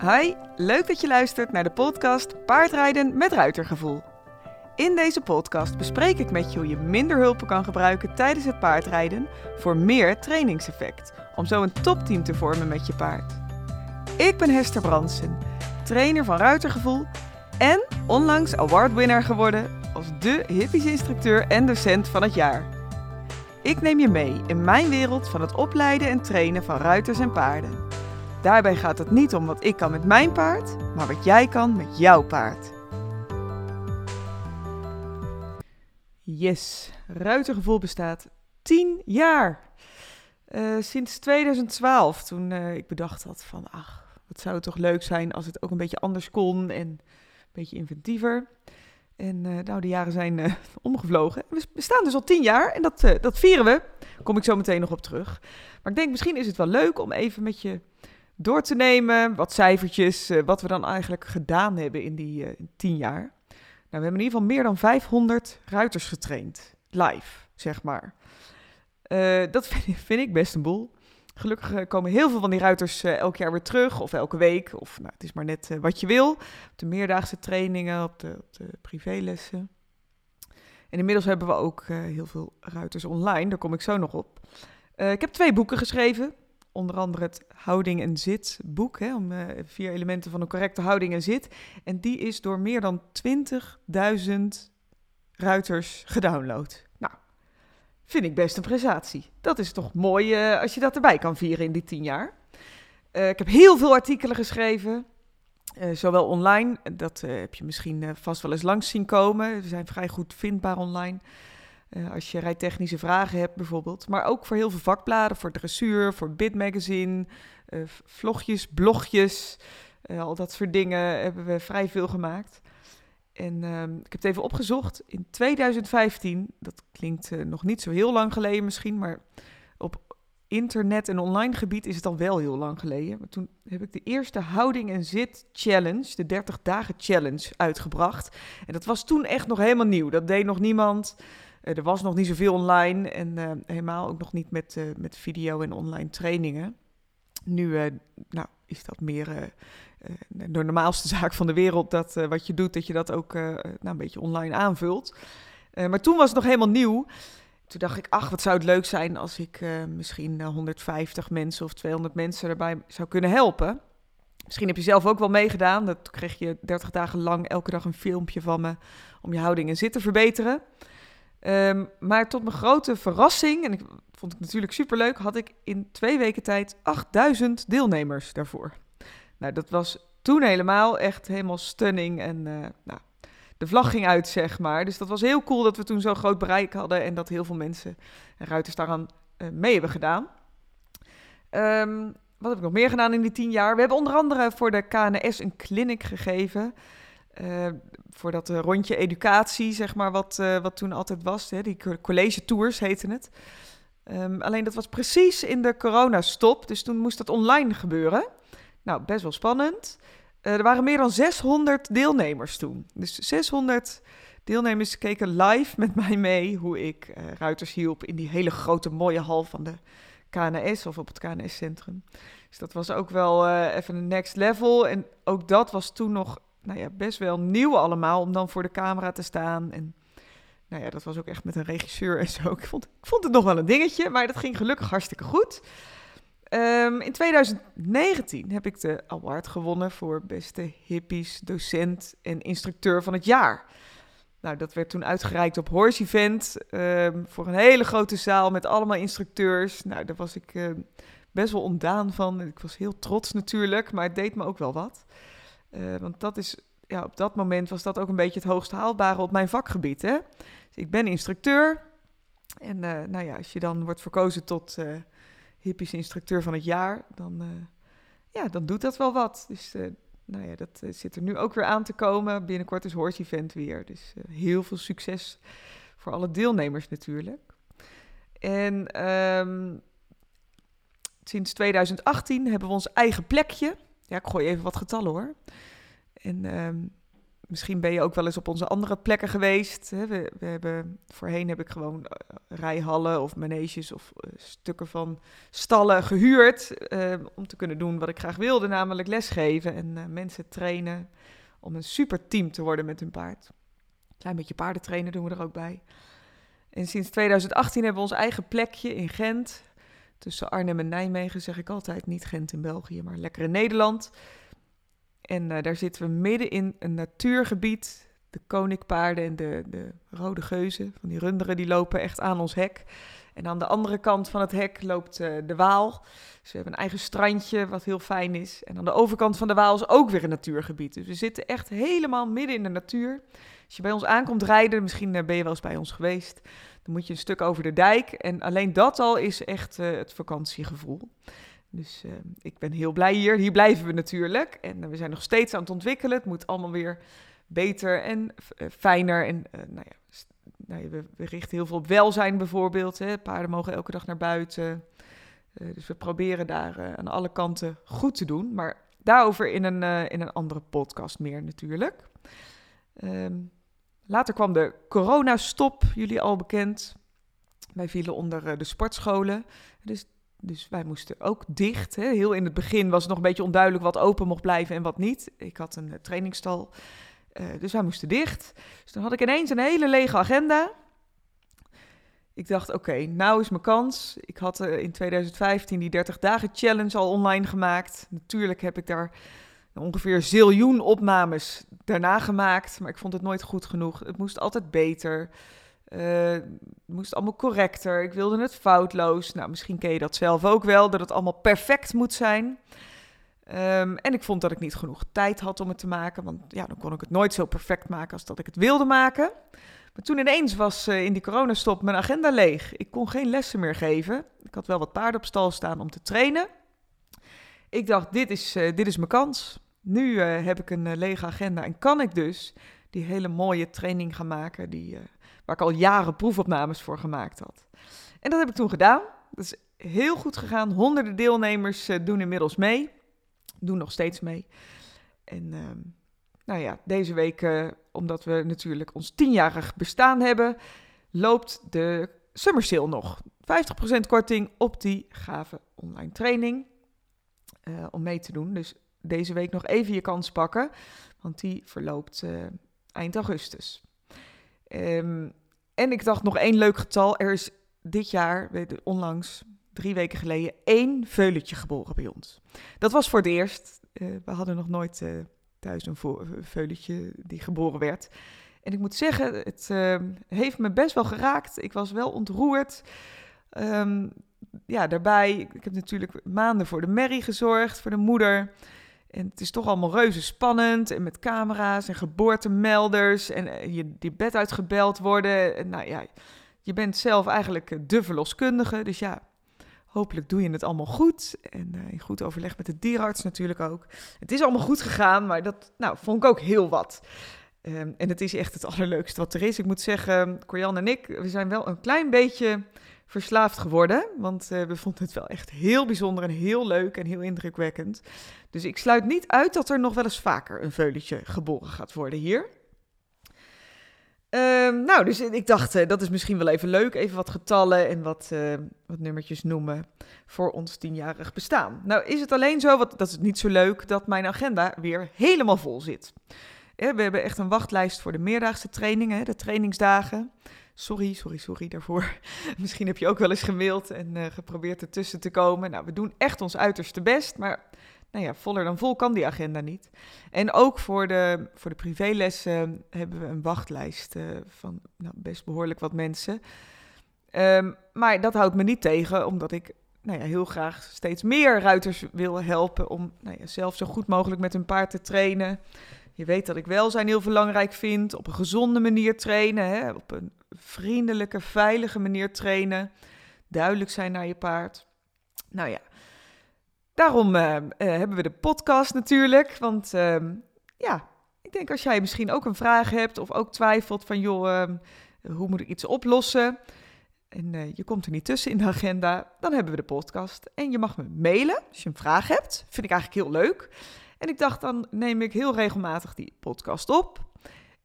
Hi, leuk dat je luistert naar de podcast Paardrijden met Ruitergevoel. In deze podcast bespreek ik met je hoe je minder hulpen kan gebruiken tijdens het paardrijden voor meer trainingseffect, om zo een topteam te vormen met je paard. Ik ben Hester Bransen, trainer van Ruitergevoel en onlangs awardwinnaar geworden als de hippies instructeur en docent van het jaar. Ik neem je mee in mijn wereld van het opleiden en trainen van ruiters en paarden. Daarbij gaat het niet om wat ik kan met mijn paard, maar wat jij kan met jouw paard. Yes, Ruitergevoel bestaat 10 jaar. Uh, sinds 2012, toen uh, ik bedacht had van, ach, wat zou het toch leuk zijn als het ook een beetje anders kon en een beetje inventiever. En uh, nou, de jaren zijn omgevlogen. We bestaan dus al 10 jaar en dat, dat vieren we. Daar kom ik zo meteen nog op terug. Maar ik denk, misschien is het wel leuk om even met je door te nemen. Wat cijfertjes, uh, wat we dan eigenlijk gedaan hebben in die uh, tien jaar. Nou, we hebben in ieder geval meer dan 500 ruiters getraind. Live, zeg maar. Uh, dat vind, vind, ik best een boel. Gelukkig komen heel veel van die ruiters elk jaar weer terug. Of elke week. Of nou, het is maar net wat je wil. Op de meerdaagse trainingen, op de, op de privélessen. En inmiddels hebben we ook heel veel ruiters online. Daar kom ik zo nog op. ik heb twee boeken geschreven onder andere het houding en zit boek, hè, om uh, vier elementen van een correcte houding en zit. En die is door meer dan 20.000 ruiters gedownload. Nou, vind ik best een prestatie. Dat is toch mooi uh, als je dat erbij kan vieren in die tien jaar. Uh, ik heb heel veel artikelen geschreven, zowel online, dat heb je misschien vast wel eens langs zien komen. Ze zijn vrij goed vindbaar online. Uh, als je rijtechnische vragen hebt bijvoorbeeld. Maar ook voor heel veel vakbladen, voor dressuur, voor Bit Magazine, uh, vlogjes, blogjes. Uh, al dat soort dingen hebben we vrij veel gemaakt. En ehm, ik heb het even opgezocht. In 2015, dat klinkt nog niet zo heel lang geleden misschien, maar op internet en online gebied is het al wel heel lang geleden. Maar toen heb ik de eerste houding en zit challenge, de 30 dagen challenge, uitgebracht. En dat was toen echt nog helemaal nieuw. Dat deed nog niemand. Uh, er was nog niet zoveel online en uh, helemaal ook nog niet met, uh, met video en online trainingen. Nu nou, is dat meer de normaalste zaak van de wereld, dat wat je doet, dat je dat ook nou, een beetje online aanvult. maar toen was het nog helemaal nieuw. Toen dacht ik, ach, wat zou het leuk zijn als ik misschien 150 mensen of 200 mensen erbij zou kunnen helpen. Misschien heb je zelf ook wel meegedaan. Dat kreeg je 30 dagen lang elke dag een filmpje van me om je houding en zitten te verbeteren. Um, maar tot mijn grote verrassing, en ik vond het natuurlijk superleuk, had ik in twee weken tijd 8000 deelnemers daarvoor. Nou, dat was toen helemaal echt helemaal stunning en uh, nou, de vlag ging uit, zeg maar. Dus dat was heel cool dat we toen zo'n groot bereik hadden en dat heel veel mensen en ruiters daaraan uh, mee hebben gedaan. Um, wat heb ik nog meer gedaan in die tien jaar? We hebben onder andere voor de KNS een clinic gegeven. Uh, voor dat uh, rondje educatie, zeg maar, wat, uh, wat toen altijd was. Hè, die college tours heette het. Um, alleen dat was precies in de coronastop, dus toen moest dat online gebeuren. Nou, best wel spannend. er waren meer dan 600 deelnemers toen. Dus 600 deelnemers keken live met mij mee hoe ik ruiters hielp in die hele grote mooie hal van de KNS of op het KNS-centrum. Dus dat was ook wel even een next level. En ook dat was toen nog nou ja, best wel nieuw allemaal om dan voor de camera te staan. En nou ja, dat was ook echt met een regisseur en zo. Ik vond, ik vond het nog wel een dingetje, maar dat ging gelukkig hartstikke goed. Um, in 2019 heb ik de award gewonnen voor beste hippies, docent en instructeur van het jaar. Nou, dat werd toen uitgereikt op Horse Event um, voor een hele grote zaal met allemaal instructeurs. Nou, daar was ik uh, best wel ontdaan van. Ik was heel trots natuurlijk, maar het deed me ook wel wat. Uh, want dat is, ja, op dat moment was dat ook een beetje het hoogst haalbare op mijn vakgebied. Hè? Dus ik ben instructeur. En uh, nou ja, als je dan wordt verkozen tot uh, instructeur van het jaar, dan, ja, dan doet dat wel wat. Dus nou ja, dat zit er nu ook weer aan te komen. Binnenkort is Horse Event weer. Dus heel veel succes voor alle deelnemers natuurlijk. En um, sinds 2018 hebben we ons eigen plekje. Ik gooi even wat getallen hoor. En um, misschien ben je ook wel eens op onze andere plekken geweest. We, we, hebben, voorheen heb ik gewoon eh, rijhallen of maneges of eh, stukken van stallen gehuurd. eh, om te kunnen doen wat ik graag wilde, namelijk lesgeven en eh, mensen trainen om een super team te worden met hun paard. Klein beetje paardentrainen doen we er ook bij. En sinds 2018 hebben we ons eigen plekje in Gent. Tussen Arnhem en Nijmegen zeg ik altijd. Niet Gent in België, maar lekker in Nederland. En eh, daar zitten we midden in een natuurgebied. De koninkpaarden en de, de rode geuzen, van die runderen, die lopen echt aan ons hek. En aan de andere kant van het hek loopt eh, de Waal. Dus we hebben een eigen strandje, wat heel fijn is. En aan de overkant van de Waal is ook weer een natuurgebied. Dus we zitten echt helemaal midden in de natuur. Als je bij ons aankomt rijden, misschien eh, ben je wel eens bij ons geweest, dan moet je een stuk over de dijk. En alleen dat al is echt eh, het vakantiegevoel. Dus eh, ik ben heel blij hier. Hier blijven we natuurlijk. En eh, we zijn nog steeds aan het ontwikkelen. Het moet allemaal weer beter en fijner. En nou ja, nou we, richten heel veel op welzijn bijvoorbeeld. Hè. Paarden mogen elke dag naar buiten. Dus we proberen daar aan alle kanten goed te doen. Maar daarover in een, in een andere podcast meer natuurlijk. Ehm, later kwam de coronastop, jullie al bekend. Wij vielen onder eh, de sportscholen. Dus, dus wij moesten ook dicht. Hè. Heel in het begin was het nog een beetje onduidelijk wat open mocht blijven en wat niet. Ik had een eh, trainingstal, eh, dus wij moesten dicht. Dus dan had ik ineens een hele lege agenda. Ik dacht, oké, nou is mijn kans. Ik had in 2015 die 30 dagen challenge al online gemaakt. Natuurlijk heb ik daar ongeveer ziljoen opnames daarna gemaakt, maar ik vond het nooit goed genoeg. Het moest altijd beter. Eh, het moest allemaal correcter. Ik wilde het foutloos. Nou, misschien ken je dat zelf ook wel, dat het allemaal perfect moet zijn. Ehm, en ik vond dat ik niet genoeg tijd had om het te maken, want ja, dan kon ik het nooit zo perfect maken als dat ik het wilde maken. Maar toen ineens was eh, in die coronastop mijn agenda leeg. Ik kon geen lessen meer geven. Ik had wel wat paarden op stal staan om te trainen. Ik dacht, dit is, eh, dit is mijn kans. Nu eh, heb ik een eh, lege agenda en kan ik dus die hele mooie training gaan maken die, eh, waar ik al jaren proefopnames voor gemaakt had. En dat heb ik toen gedaan. Dat is heel goed gegaan. Honderden deelnemers doen inmiddels mee. Doen nog steeds mee. En ehm, nou ja, deze week, omdat we natuurlijk ons tienjarig bestaan hebben, loopt de Summer Sale nog. 50% korting op die gave online training om mee te doen. Dus deze week nog even je kans pakken, want die verloopt eh, eind augustus. Ehm, en ik dacht nog één leuk getal. Er is dit jaar, onlangs, drie weken geleden, één veulentje geboren bij ons. Dat was voor het eerst. Eh, we hadden nog nooit eh, thuis een veulentje die geboren werd. En ik moet zeggen, het eh, heeft me best wel geraakt. Ik was wel ontroerd. Ehm, ja, daarbij, ik heb natuurlijk maanden voor de Mary gezorgd, voor de moeder. En het is toch allemaal reuze spannend. En met camera's en geboortemelders. En eh, je die bed uitgebeld worden. En nou ja, je bent zelf eigenlijk eh, de verloskundige. Dus ja, hopelijk doe je het allemaal goed. En eh, in goed overleg met de dierenarts natuurlijk ook. Het is allemaal goed gegaan, maar dat nou, vond ik ook heel wat. Ehm, en het is echt het allerleukste wat er is. Ik moet zeggen, Corianne en ik, we zijn wel een klein beetje verslaafd geworden. Want eh, we vonden het wel echt heel bijzonder en heel leuk en heel indrukwekkend. Dus ik sluit niet uit dat er nog wel eens vaker een veulentje geboren gaat worden hier. Ehm, nou, dus ik dacht, eh, dat is misschien wel even leuk. Even wat getallen en wat, eh, wat nummertjes noemen voor ons tienjarig bestaan. Nou, is het alleen zo, dat is niet zo leuk, dat mijn agenda weer helemaal vol zit. We hebben echt een wachtlijst voor de meerdaagse trainingen, de trainingsdagen. Sorry, sorry, sorry daarvoor. Misschien heb je ook wel eens gemaild en eh, geprobeerd ertussen te komen. Nou, we doen echt ons uiterste best, maar nou ja, voller dan vol kan die agenda niet. En ook voor de, voor de privélessen hebben we een wachtlijst eh, van nou, best behoorlijk wat mensen. Ehm, maar dat houdt me niet tegen, omdat ik nou ja, heel graag steeds meer ruiters wil helpen om nou ja, zelf zo goed mogelijk met hun paard te trainen. Je weet dat ik welzijn heel belangrijk vind, op een gezonde manier trainen, hè, op een vriendelijke, veilige manier trainen, duidelijk zijn naar je paard. Nou ja, daarom eh, eh, hebben we de podcast natuurlijk, want ehm, ja, ik denk als jij misschien ook een vraag hebt of ook twijfelt van joh, ehm, hoe moet ik iets oplossen? En eh, je komt er niet tussen in de agenda, dan hebben we de podcast. En je mag me mailen als je een vraag hebt. Vind ik eigenlijk heel leuk. En ik dacht, dan neem ik heel regelmatig die podcast op.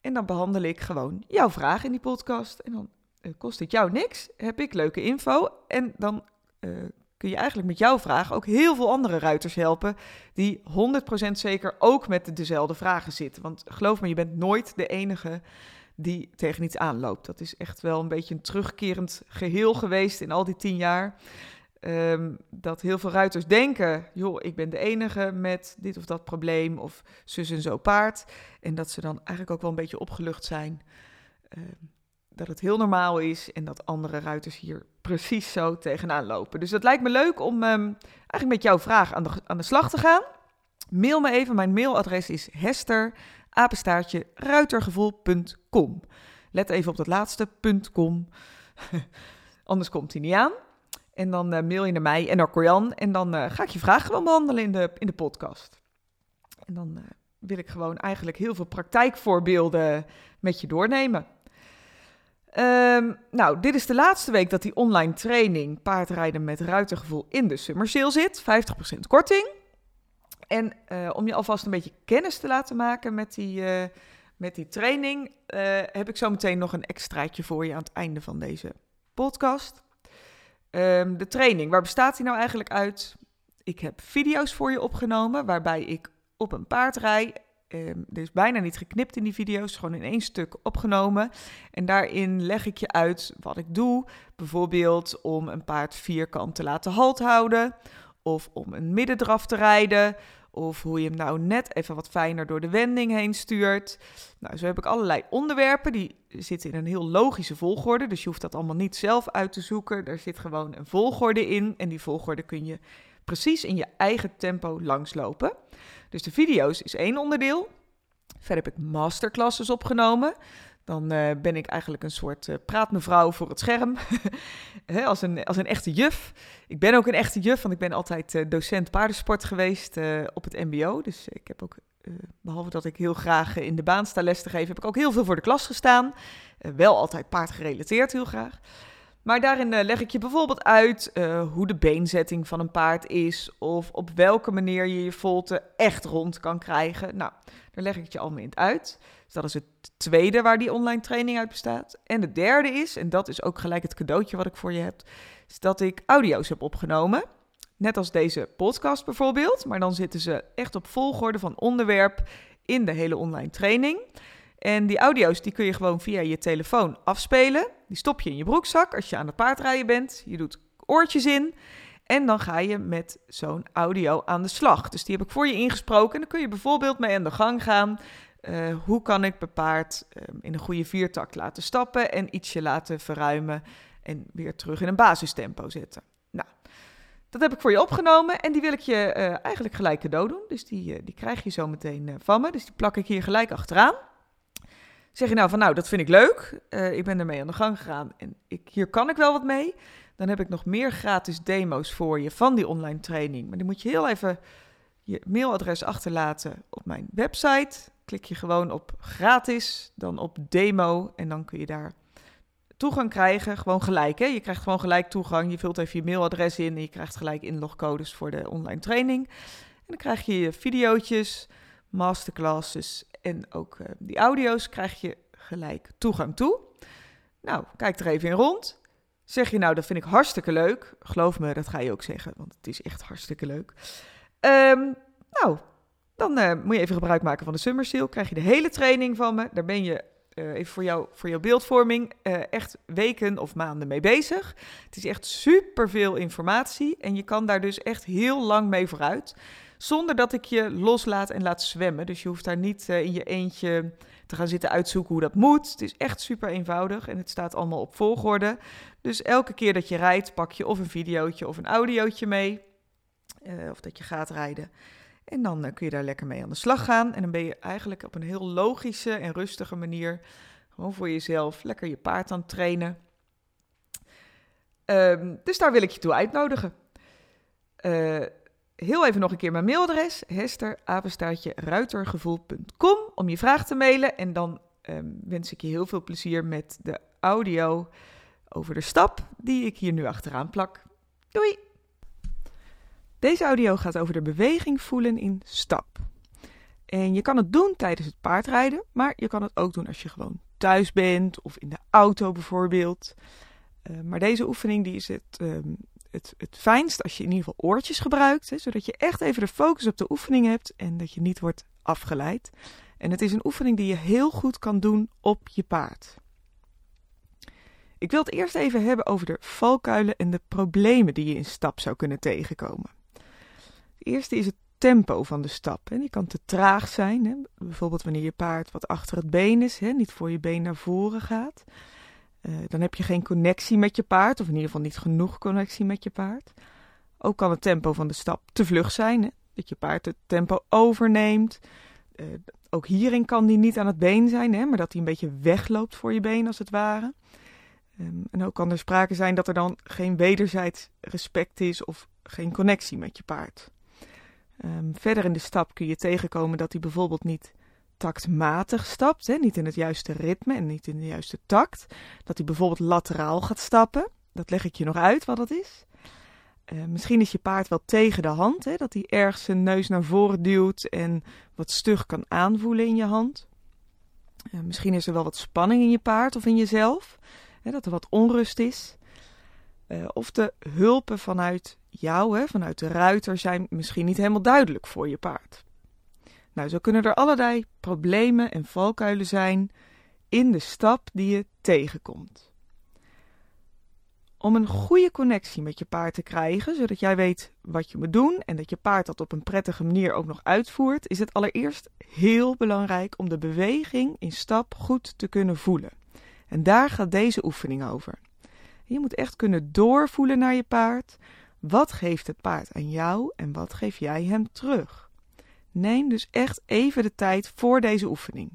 En dan behandel ik gewoon jouw vraag in die podcast. En dan uh, kost het jou niks, heb ik leuke info. En dan uh, kun je eigenlijk met jouw vraag ook heel veel andere ruiters helpen. Die 100% zeker ook met dezelfde vragen zitten. Want geloof me, je bent nooit de enige die tegen iets aanloopt. Dat is echt wel een beetje een terugkerend geheel geweest in al die tien jaar. Um, dat heel veel ruiters denken, joh, ik ben de enige met dit of dat probleem of zus en zo paard. En dat ze dan eigenlijk ook wel een beetje opgelucht zijn um, dat het heel normaal is en dat andere ruiters hier precies zo tegenaan lopen. Dus dat lijkt me leuk om um, eigenlijk met jouw vraag aan de, aan de slag te gaan. Mail me even, mijn mailadres is hester, apenstaartje, ruitergevoel.com. Let even op dat laatste, .com, anders komt hij niet aan. En dan uh, mail je naar mij en naar Corian. En dan uh, ga ik je vragen gewoon behandelen in de, in de podcast. En dan uh, wil ik gewoon eigenlijk heel veel praktijkvoorbeelden met je doornemen. Um, nou, dit is de laatste week dat die online training paardrijden met ruitergevoel in de Summer Sale zit. 50% korting. En om je alvast een beetje kennis te laten maken met die, met die training, heb ik zo meteen nog een extraatje voor je aan het einde van deze podcast. Um, de training, waar bestaat die nou eigenlijk uit? Ik heb video's voor je opgenomen waarbij ik op een paard rij. Um, er is bijna niet geknipt in die video's, gewoon in één stuk opgenomen. En daarin leg ik je uit wat ik doe. Bijvoorbeeld om een paard vierkant te laten halt houden. Of om een middendraf te rijden. Of hoe je hem nou net even wat fijner door de wending heen stuurt. Nou, zo heb ik allerlei onderwerpen. Die zitten in een heel logische volgorde. Dus je hoeft dat allemaal niet zelf uit te zoeken. Er zit gewoon een volgorde in. En die volgorde kun je precies in je eigen tempo langslopen. Dus de video's is één onderdeel. Verder heb ik masterclasses opgenomen. Dan uh, ben ik eigenlijk een soort uh, praatmevrouw voor het scherm. als, een, als een echte juf. Ik ben ook een echte juf, want ik ben altijd uh, docent paardensport geweest op het MBO. Dus ik heb ook, behalve dat ik heel graag in de baan sta les te geven, heb ik ook heel veel voor de klas gestaan. wel altijd paardgerelateerd, heel graag. Maar daarin leg ik je bijvoorbeeld uit hoe de beenzetting van een paard is. Of op welke manier je je volte echt rond kan krijgen. Nou, daar leg ik het je allemaal in uit. Dus dat is het tweede waar die online training uit bestaat. En de derde is, en dat is ook gelijk het cadeautje wat ik voor je heb, is dat ik audio's heb opgenomen. Net als deze podcast bijvoorbeeld, maar dan zitten ze echt op volgorde van onderwerp in de hele online training. En die audio's die kun je gewoon via je telefoon afspelen. Die stop je in je broekzak als je aan het paardrijden bent. Je doet oortjes in. En dan ga je met zo'n audio aan de slag. Dus die heb ik voor je ingesproken. En dan kun je bijvoorbeeld mee aan de gang gaan. Uh, hoe kan ik mijn paard um, in een goede viertakt laten stappen en ietsje laten verruimen en weer terug in een basistempo zetten. Nou, dat heb ik voor je opgenomen en die wil ik je uh, eigenlijk gelijk cadeau doen. Dus die, uh, die krijg je zo meteen van me. Dus die plak ik hier gelijk achteraan. Zeg je nou van nou, dat vind ik leuk. ik ben ermee aan de gang gegaan en ik, hier kan ik wel wat mee. Dan heb ik nog meer gratis demo's voor je van die online training. Maar die moet je heel even je mailadres achterlaten op mijn website klik je gewoon op gratis, dan op demo en dan kun je daar toegang krijgen. Gewoon gelijk, hè? Je krijgt gewoon gelijk toegang. Je vult even je mailadres in en je krijgt gelijk inlogcodes voor de online training. En dan krijg je je video's, masterclasses en ook uh, die audio's krijg je gelijk toegang toe. Nou, kijk er even in rond. Zeg je nou, dat vind ik hartstikke leuk. Geloof me, dat ga je ook zeggen, want het is echt hartstikke leuk. Um, nou, dan uh, moet je even gebruik maken van de Summer Seal. Krijg je de hele training van me. Daar ben je uh, even voor, jou, voor jouw beeldvorming uh, echt weken of maanden mee bezig. Het is echt super veel informatie en je kan daar dus echt heel lang mee vooruit. Zonder dat ik je loslaat en laat zwemmen. Dus je hoeft daar niet in je eentje te gaan zitten uitzoeken hoe dat moet. Het is echt super eenvoudig en het staat allemaal op volgorde. Dus elke keer dat je rijdt, pak je of een videootje of een audiootje mee. Of dat je gaat rijden. En dan uh, kun je daar lekker mee aan de slag gaan. En dan ben je eigenlijk op een heel logische en rustige manier gewoon voor jezelf lekker je paard aan het trainen. Um, dus daar wil ik je toe uitnodigen. Uh, heel even nog een keer mijn mailadres: hesterapenstaartje-ruitergevoel.com om je vraag te mailen. En dan um, wens ik je heel veel plezier met de audio over de stap die ik hier nu achteraan plak. Doei! Deze audio gaat over de beweging voelen in stap. En je kan het doen tijdens het paardrijden, maar je kan het ook doen als je gewoon thuis bent of in de auto bijvoorbeeld. Uh, maar deze oefening die is het, um, het, het fijnst als je in ieder geval oortjes gebruikt, hè, zodat je echt even de focus op de oefening hebt en dat je niet wordt afgeleid. En het is een oefening die je heel goed kan doen op je paard. Ik wil het eerst even hebben over de valkuilen en de problemen die je in stap zou kunnen tegenkomen. Het eerste is het tempo van de stap. Hè. Die kan te traag zijn. Hè. Bijvoorbeeld wanneer je paard wat achter het been is, hè, niet voor je been naar voren gaat. Uh, dan heb je geen connectie met je paard, of in ieder geval niet genoeg connectie met je paard. Ook kan het tempo van de stap te vlug zijn, hè. dat je paard het tempo overneemt. Uh, ook hierin kan die niet aan het been zijn, hè, maar dat hij een beetje wegloopt voor je been als het ware. Um, en ook kan er sprake zijn dat er dan geen wederzijds respect is of geen connectie met je paard. Um, verder in de stap kun je tegenkomen dat hij bijvoorbeeld niet taktmatig stapt, hè, niet in het juiste ritme en niet in de juiste takt. Dat hij bijvoorbeeld lateraal gaat stappen. Dat leg ik je nog uit wat dat is. Uh, misschien is je paard wel tegen de hand, hè, dat hij ergens zijn neus naar voren duwt en wat stug kan aanvoelen in je hand. Uh, misschien is er wel wat spanning in je paard of in jezelf, hè, dat er wat onrust is. Uh, of de hulpen vanuit jou, hè, vanuit de ruiter, zijn misschien niet helemaal duidelijk voor je paard. Nou, zo kunnen er allerlei problemen en valkuilen zijn in de stap die je tegenkomt. Om een goede connectie met je paard te krijgen, zodat jij weet wat je moet doen en dat je paard dat op een prettige manier ook nog uitvoert, is het allereerst heel belangrijk om de beweging in stap goed te kunnen voelen. En daar gaat deze oefening over. Je moet echt kunnen doorvoelen naar je paard. Wat geeft het paard aan jou en wat geef jij hem terug? Neem dus echt even de tijd voor deze oefening.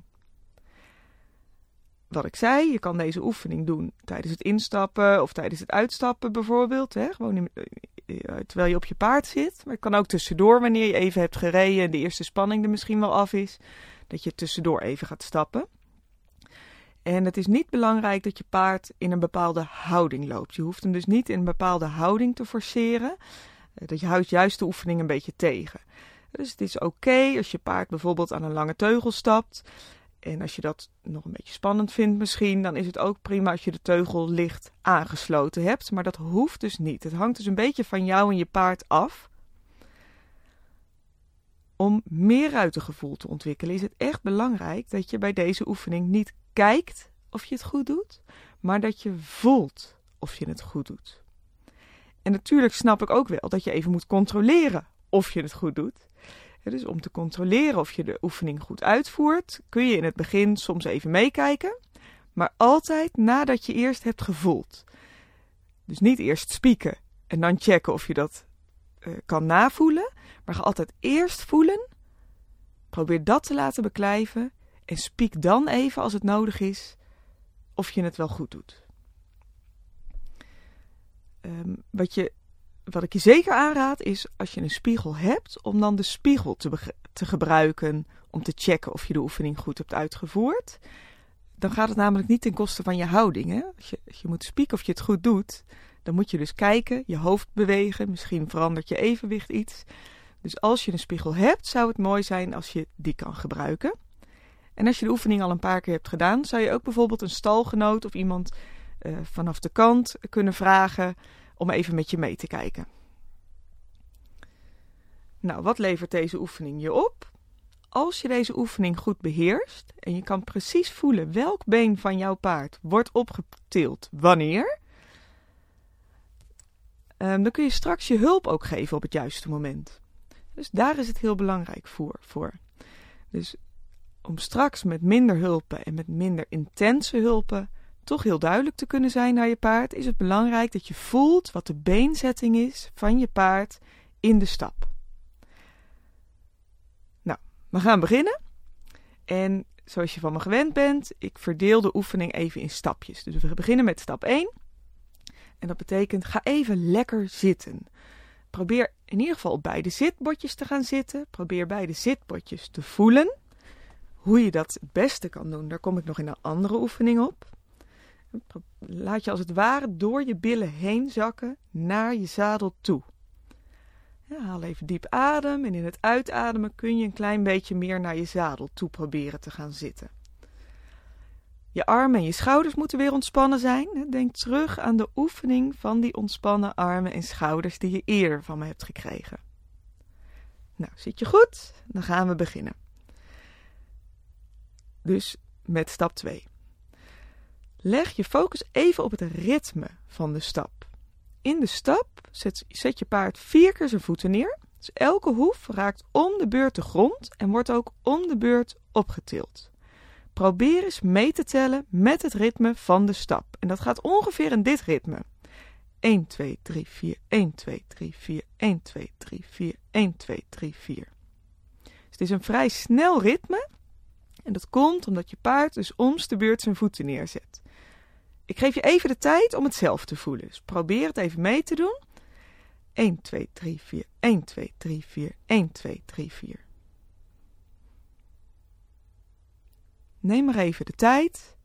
Wat ik zei, je kan deze oefening doen tijdens het instappen of tijdens het uitstappen bijvoorbeeld. Hè? Gewoon in, eh, terwijl je op je paard zit. Maar het kan ook tussendoor wanneer je even hebt gereden en de eerste spanning er misschien wel af is. Dat je tussendoor even gaat stappen. En het is niet belangrijk dat je paard in een bepaalde houding loopt. Je hoeft hem dus niet in een bepaalde houding te forceren. Eh, dat je houdt juist de oefening een beetje tegen. Dus het is oké als je paard bijvoorbeeld aan een lange teugel stapt. En als je dat nog een beetje spannend vindt misschien, dan is het ook prima als je de teugel licht aangesloten hebt. Maar dat hoeft dus niet. Het hangt dus een beetje van jou en je paard af. Om meer ruitengevoel te ontwikkelen is het echt belangrijk dat je bij deze oefening niet kijkt of je het goed doet, maar dat je voelt of je het goed doet. En natuurlijk snap ik ook wel dat je even moet controleren of je het goed doet. dus om te controleren of je de oefening goed uitvoert, kun je in het begin soms even meekijken, maar altijd nadat je eerst hebt gevoeld. Dus niet eerst spieken en dan checken of je dat kan navoelen, maar ga altijd eerst voelen. Probeer dat te laten beklijven en spiek dan even als het nodig is of je het wel goed doet. Um, wat, je, wat ik je zeker aanraad is als je een spiegel hebt, om dan de spiegel te, te gebruiken om te checken of je de oefening goed hebt uitgevoerd. Dan gaat het namelijk niet ten koste van je houding. Hè? Je, je moet spieken of je het goed doet, dan moet je dus kijken, je hoofd bewegen, misschien verandert je evenwicht iets. Dus als je een spiegel hebt, zou het mooi zijn als je die kan gebruiken. En als je de oefening al een paar keer hebt gedaan, zou je ook bijvoorbeeld een stalgenoot of iemand uh, vanaf de kant kunnen vragen om even met je mee te kijken. Nou, wat levert deze oefening je op? Als je deze oefening goed beheerst en je kan precies voelen welk been van jouw paard wordt opgetild wanneer, um, dan kun je straks je hulp ook geven op het juiste moment. Dus daar is het heel belangrijk voor. voor. Dus om straks met minder hulpen en met minder intense hulpen toch heel duidelijk te kunnen zijn naar je paard, is het belangrijk dat je voelt wat de beenzetting is van je paard in de stap. Nou, we gaan beginnen. En zoals je van me gewend bent, ik verdeel de oefening even in stapjes. Dus we beginnen met stap 1. En dat betekent ga even lekker zitten. Probeer in ieder geval op beide zitbordjes te gaan zitten. Probeer beide zitbordjes te voelen. Hoe je dat het beste kan doen, daar kom ik nog in een andere oefening op. Laat je als het ware door je billen heen zakken naar je zadel toe. Ja, haal even diep adem en in het uitademen kun je een klein beetje meer naar je zadel toe proberen te gaan zitten. Je armen en je schouders moeten weer ontspannen zijn. Denk terug aan de oefening van die ontspannen armen en schouders die je eerder van me hebt gekregen. Nou, zit je goed? Dan gaan we beginnen. Dus met stap 2. Leg je focus even op het ritme van de stap. In de stap zet, je paard vier keer zijn voeten neer. Dus elke hoef raakt om de beurt de grond en wordt ook om de beurt opgetild. Probeer eens mee te tellen met het ritme van de stap. En dat gaat ongeveer in dit ritme. 1, 2, 3, 4, 1, 2, 3, 4, 1, 2, 3, 4, 1, 2, 3, 4. Dus het is een vrij snel ritme. En dat komt omdat je paard dus omst de beurt zijn voeten neerzet. Ik geef je even de tijd om het zelf te voelen. Dus probeer het even mee te doen. 1, 2, 3, 4, 1, 2, 3, 4, 1, 2, 3, 4. Neem maar even de tijd.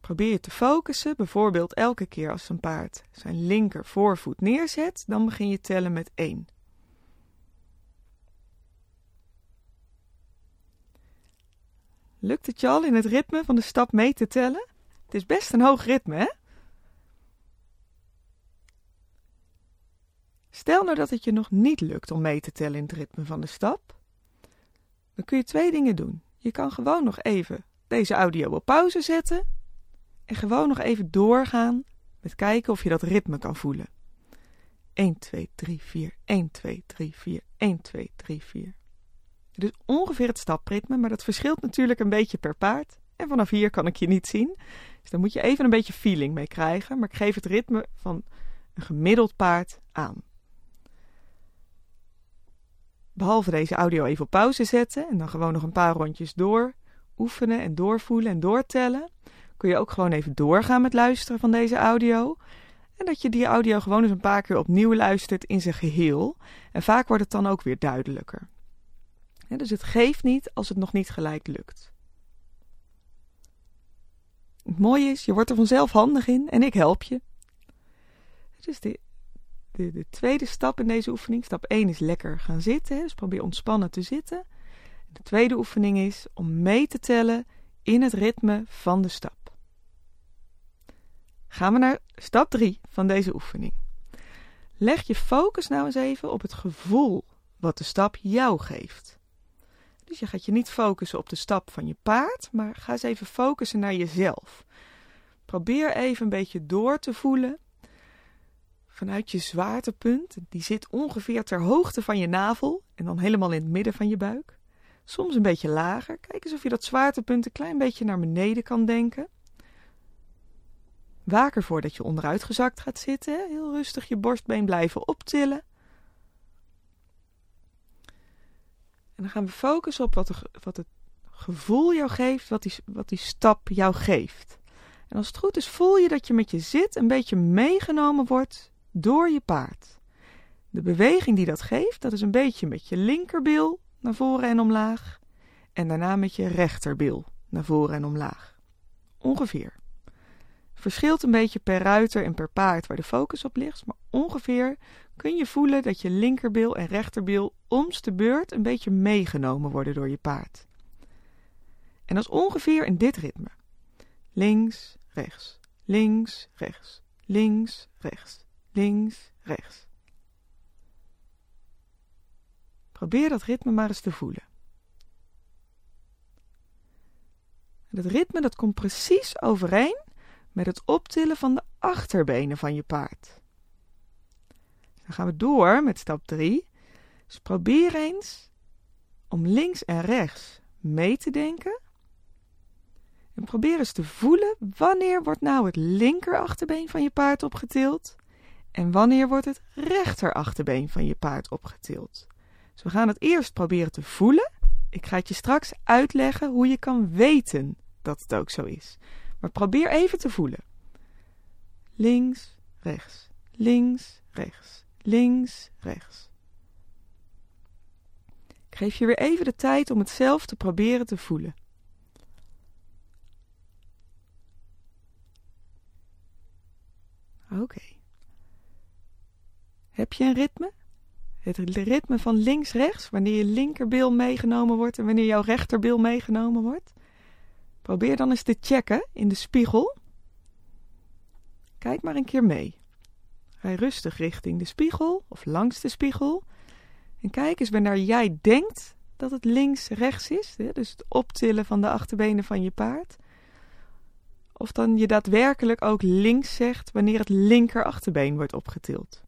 Probeer je te focussen, bijvoorbeeld elke keer als een paard zijn linker voorvoet neerzet, dan begin je tellen met 1. Lukt het je al in het ritme van de stap mee te tellen? Het is best een hoog ritme, hè? Stel nou dat het je nog niet lukt om mee te tellen in het ritme van de stap. Dan kun je twee dingen doen. Je kan gewoon nog even deze audio op pauze zetten en gewoon nog even doorgaan met kijken of je dat ritme kan voelen. 1, 2, 3, 4, 1, 2, 3, 4, 1, 2, 3, 4. Het is ongeveer het stapritme, maar dat verschilt natuurlijk een beetje per paard. En vanaf hier kan ik je niet zien. Dus daar moet je even een beetje feeling mee krijgen. Maar ik geef het ritme van een gemiddeld paard aan. Behalve deze audio even op pauze zetten en dan gewoon nog een paar rondjes door oefenen en doorvoelen en doortellen, kun je ook gewoon even doorgaan met luisteren van deze audio. En dat je die audio gewoon eens een paar keer opnieuw luistert in zijn geheel. En vaak wordt het dan ook weer duidelijker. dus het geeft niet als het nog niet gelijk lukt. Het mooie is, je wordt er vanzelf handig in en ik help je. Dus de, de, de tweede stap in deze oefening, stap 1 is lekker gaan zitten. Dus probeer ontspannen te zitten. De tweede oefening is om mee te tellen in het ritme van de stap. Gaan we naar stap 3 van deze oefening. Leg je focus nou eens even op het gevoel wat de stap jou geeft. Dus je gaat je niet focussen op de stap van je paard, maar ga eens even focussen naar jezelf. Probeer even een beetje door te voelen vanuit je zwaartepunt. Die zit ongeveer ter hoogte van je navel en dan helemaal in het midden van je buik. Soms een beetje lager. Kijk eens of je dat zwaartepunt een klein beetje naar beneden kan denken. Waak ervoor dat je onderuitgezakt gaat zitten. Heel rustig je borstbeen blijven optillen. En dan gaan we focussen op wat, de, wat het gevoel jou geeft, wat die, wat die stap jou geeft. En als het goed is, voel je dat je met je zit een beetje meegenomen wordt door je paard. De beweging die dat geeft, dat is een beetje met je linkerbil naar voren en omlaag. En daarna met je rechterbil naar voren en omlaag. Ongeveer. Verschilt een beetje per ruiter en per paard waar de focus op ligt, maar ongeveer kun je voelen dat je linkerbil en rechterbil oms de beurt een beetje meegenomen worden door je paard. En dat is ongeveer in dit ritme. Links, rechts, links, rechts, links, rechts, links, rechts. Probeer dat ritme maar eens te voelen. Het ritme dat komt precies overeen met het optillen van de achterbenen van je paard. Dan gaan we door met stap 3. Dus probeer eens om links en rechts mee te denken. En probeer eens te voelen wanneer wordt nou het linker achterbeen van je paard opgetild en wanneer wordt het rechter achterbeen van je paard opgetild. Dus we gaan het eerst proberen te voelen. Ik ga het je straks uitleggen hoe je kan weten dat het ook zo is. Maar probeer even te voelen. Links, rechts, links, rechts, links, rechts. Ik geef je weer even de tijd om het zelf te proberen te voelen. Oké. Heb je een ritme? Het ritme van links-rechts, wanneer je linkerbil meegenomen wordt en wanneer jouw rechterbil meegenomen wordt. Probeer dan eens te checken in de spiegel. Kijk maar een keer mee. Rij rustig richting de spiegel of langs de spiegel. En kijk eens wanneer jij denkt dat het links-rechts is. Dus het optillen van de achterbenen van je paard. Of dan je daadwerkelijk ook links zegt wanneer het linker achterbeen wordt opgetild.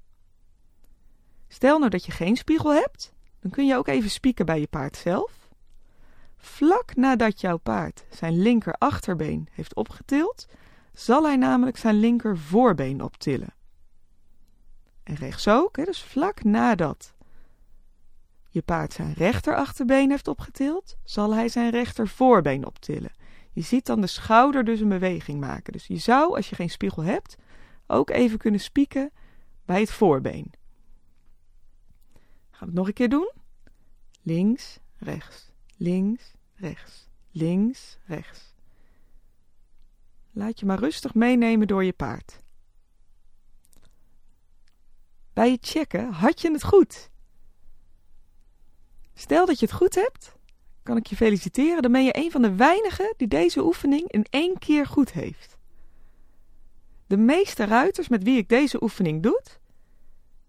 Stel nou dat je geen spiegel hebt, dan kun je ook even spieken bij je paard zelf. Vlak nadat jouw paard zijn linker achterbeen heeft opgetild, zal hij namelijk zijn linker voorbeen optillen. En rechts ook, dus vlak nadat je paard zijn rechter achterbeen heeft opgetild, zal hij zijn rechter voorbeen optillen. Je ziet dan de schouder dus een beweging maken. Dus je zou, als je geen spiegel hebt, ook even kunnen spieken bij het voorbeen. Nog een keer doen? Links, rechts, links, rechts, links, rechts. Laat je maar rustig meenemen door je paard. Bij het checken had je het goed. Stel dat je het goed hebt, kan ik je feliciteren. Dan ben je een van de weinigen die deze oefening in één keer goed heeft. De meeste ruiters met wie ik deze oefening doe,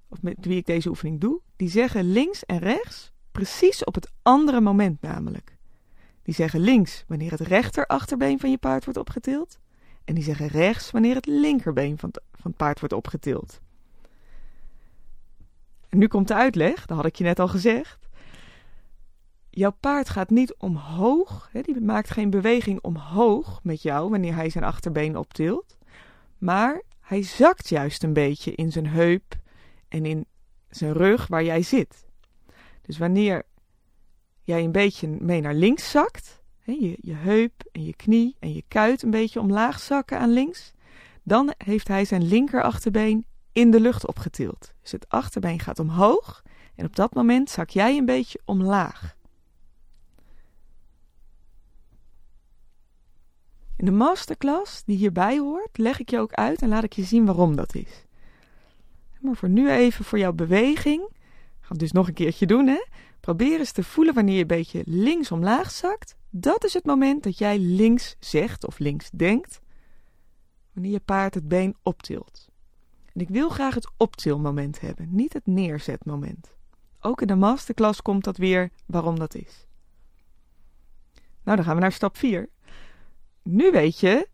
of met wie ik deze oefening doe, die zeggen links en rechts precies op het andere moment namelijk. Die zeggen links wanneer het rechter achterbeen van je paard wordt opgetild. En die zeggen rechts wanneer het linkerbeen van van het paard wordt opgetild. En nu komt de uitleg, dat had ik je net al gezegd jouw paard gaat niet omhoog, hè, die maakt geen beweging omhoog met jou wanneer hij zijn achterbeen optilt, maar hij zakt juist een beetje in zijn heup en in zijn rug waar jij zit. Dus wanneer jij een beetje mee naar links zakt, hè, je, je heup en je knie en je kuit een beetje omlaag zakken aan links, dan heeft hij zijn linker achterbeen in de lucht opgetild. Dus het achterbeen gaat omhoog en op dat moment zak jij een beetje omlaag. In de masterclass die hierbij hoort, leg ik je ook uit en laat ik je zien waarom dat is. Maar voor nu even voor jouw beweging. Ga het dus nog een keertje doen, hè? Probeer eens te voelen wanneer je een beetje links omlaag zakt. Dat is het moment dat jij links zegt of links denkt. Wanneer je paard het been optilt. En ik wil graag het optilmoment hebben, niet het neerzetmoment. Ook in de masterclass komt dat weer waarom dat is. Nou, dan gaan we naar stap 4. Nu weet je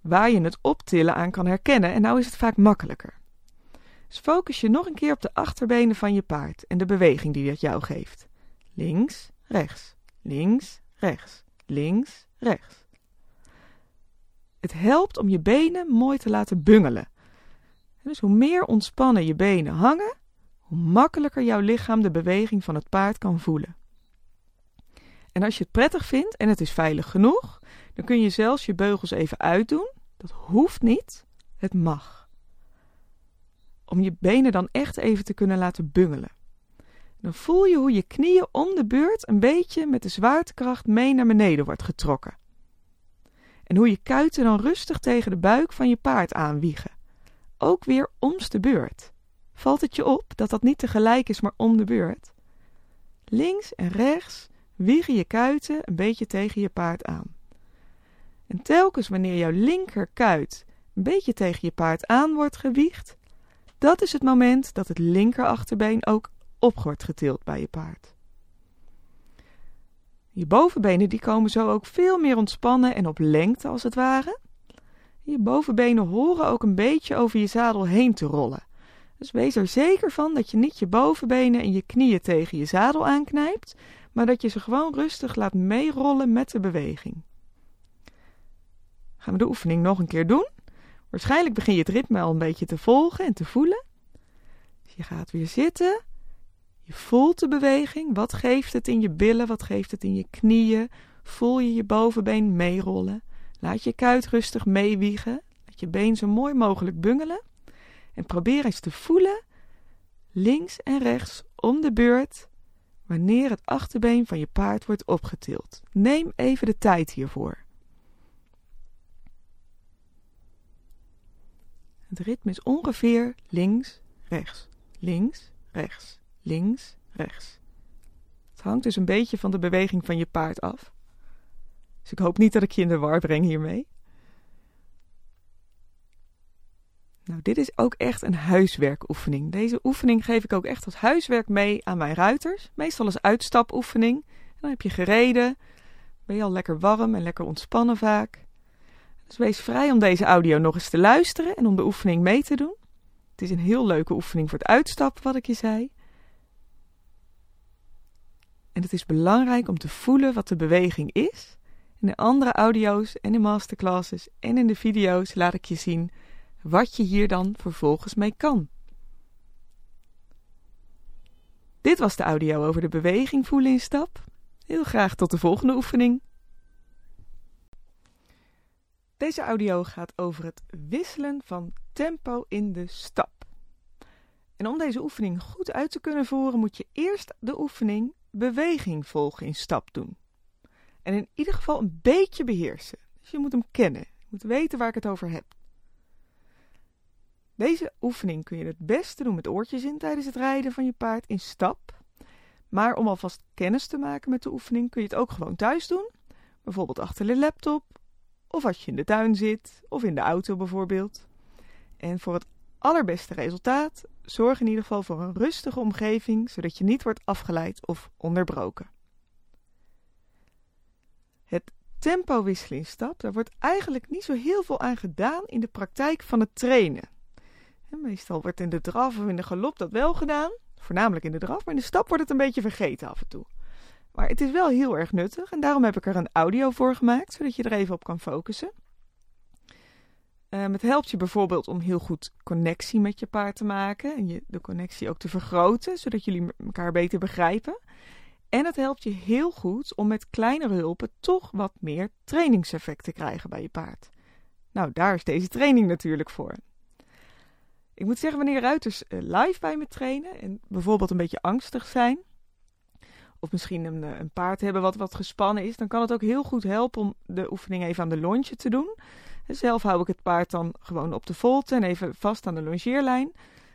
waar je het optillen aan kan herkennen en nou is het vaak makkelijker. Dus focus je nog een keer op de achterbenen van je paard en de beweging die dat jou geeft. Links, rechts, links, rechts, links, rechts. Het helpt om je benen mooi te laten bungelen. Dus hoe meer ontspannen je benen hangen, hoe makkelijker jouw lichaam de beweging van het paard kan voelen. En als je het prettig vindt en het is veilig genoeg, dan kun je zelfs je beugels even uitdoen. Dat hoeft niet, het mag. Om je benen dan echt even te kunnen laten bungelen. Dan voel je hoe je knieën om de beurt een beetje met de zwaartekracht mee naar beneden wordt getrokken. En hoe je kuiten dan rustig tegen de buik van je paard aanwiegen. Ook weer omste de beurt. Valt het je op dat dat niet tegelijk is, maar om de beurt? Links en rechts wiegen je kuiten een beetje tegen je paard aan. En telkens wanneer jouw linkerkuit een beetje tegen je paard aan wordt gewiegd, dat is het moment dat het linker achterbeen ook op wordt getild bij je paard. Je bovenbenen die komen zo ook veel meer ontspannen en op lengte als het ware. Je bovenbenen horen ook een beetje over je zadel heen te rollen. Dus wees er zeker van dat je niet je bovenbenen en je knieën tegen je zadel aanknijpt, maar dat je ze gewoon rustig laat meerollen met de beweging. Gaan we de oefening nog een keer doen? Waarschijnlijk begin je het ritme al een beetje te volgen en te voelen. Dus je gaat weer zitten. Je voelt de beweging. Wat geeft het in je billen? Wat geeft het in je knieën? Voel je je bovenbeen meerollen? Laat je kuit rustig meewiegen. Laat je been zo mooi mogelijk bungelen. En probeer eens te voelen, links en rechts om de beurt, wanneer het achterbeen van je paard wordt opgetild. Neem even de tijd hiervoor. Het ritme is ongeveer links, rechts, links, rechts, links, rechts. Het hangt dus een beetje van de beweging van je paard af. Dus ik hoop niet dat ik je in de war breng hiermee. Nou, dit is ook echt een huiswerkoefening. Deze oefening geef ik ook echt als huiswerk mee aan mijn ruiters. Meestal als uitstapoefening. En dan heb je gereden, ben je al lekker warm en lekker ontspannen vaak. Dus wees vrij om deze audio nog eens te luisteren en om de oefening mee te doen. Het is een heel leuke oefening voor het uitstappen, wat ik je zei. En het is belangrijk om te voelen wat de beweging is. In de andere audio's en in masterclasses en in de video's laat ik je zien wat je hier dan vervolgens mee kan. Dit was de audio over de beweging voelen in stap. Heel graag tot de volgende oefening. Deze audio gaat over het wisselen van tempo in de stap. En om deze oefening goed uit te kunnen voeren, moet je eerst de oefening beweging volgen in stap doen. En in ieder geval een beetje beheersen. Dus je moet hem kennen. Je moet weten waar ik het over heb. Deze oefening kun je het beste doen met oortjes in tijdens het rijden van je paard in stap. Maar om alvast kennis te maken met de oefening kun je het ook gewoon thuis doen. Bijvoorbeeld achter de laptop, of als je in de tuin zit, of in de auto bijvoorbeeld. En voor het allerbeste resultaat zorg in ieder geval voor een rustige omgeving, zodat je niet wordt afgeleid of onderbroken. Het tempo wisselen daar wordt eigenlijk niet zo heel veel aan gedaan in de praktijk van het trainen. Meestal wordt in de draf of in de galop dat wel gedaan. Voornamelijk in de draf, maar in de stap wordt het een beetje vergeten af en toe. Maar het is wel heel erg nuttig en daarom heb ik er een audio voor gemaakt, zodat je er even op kan focussen. Um, het helpt je bijvoorbeeld om heel goed connectie met je paard te maken en je, de connectie ook te vergroten, zodat jullie elkaar beter begrijpen. En het helpt je heel goed om met kleinere hulpen toch wat meer trainingseffect te krijgen bij je paard. Nou, daar is deze training natuurlijk voor. Ik moet zeggen, wanneer ruiters eh, live bij me trainen en bijvoorbeeld een beetje angstig zijn, of misschien een, eh, een, paard hebben wat wat gespannen is, dan kan het ook heel goed helpen om de oefening even aan de lontje te doen. Zelf hou ik het paard dan gewoon op de volte en even vast aan de longeerlijn.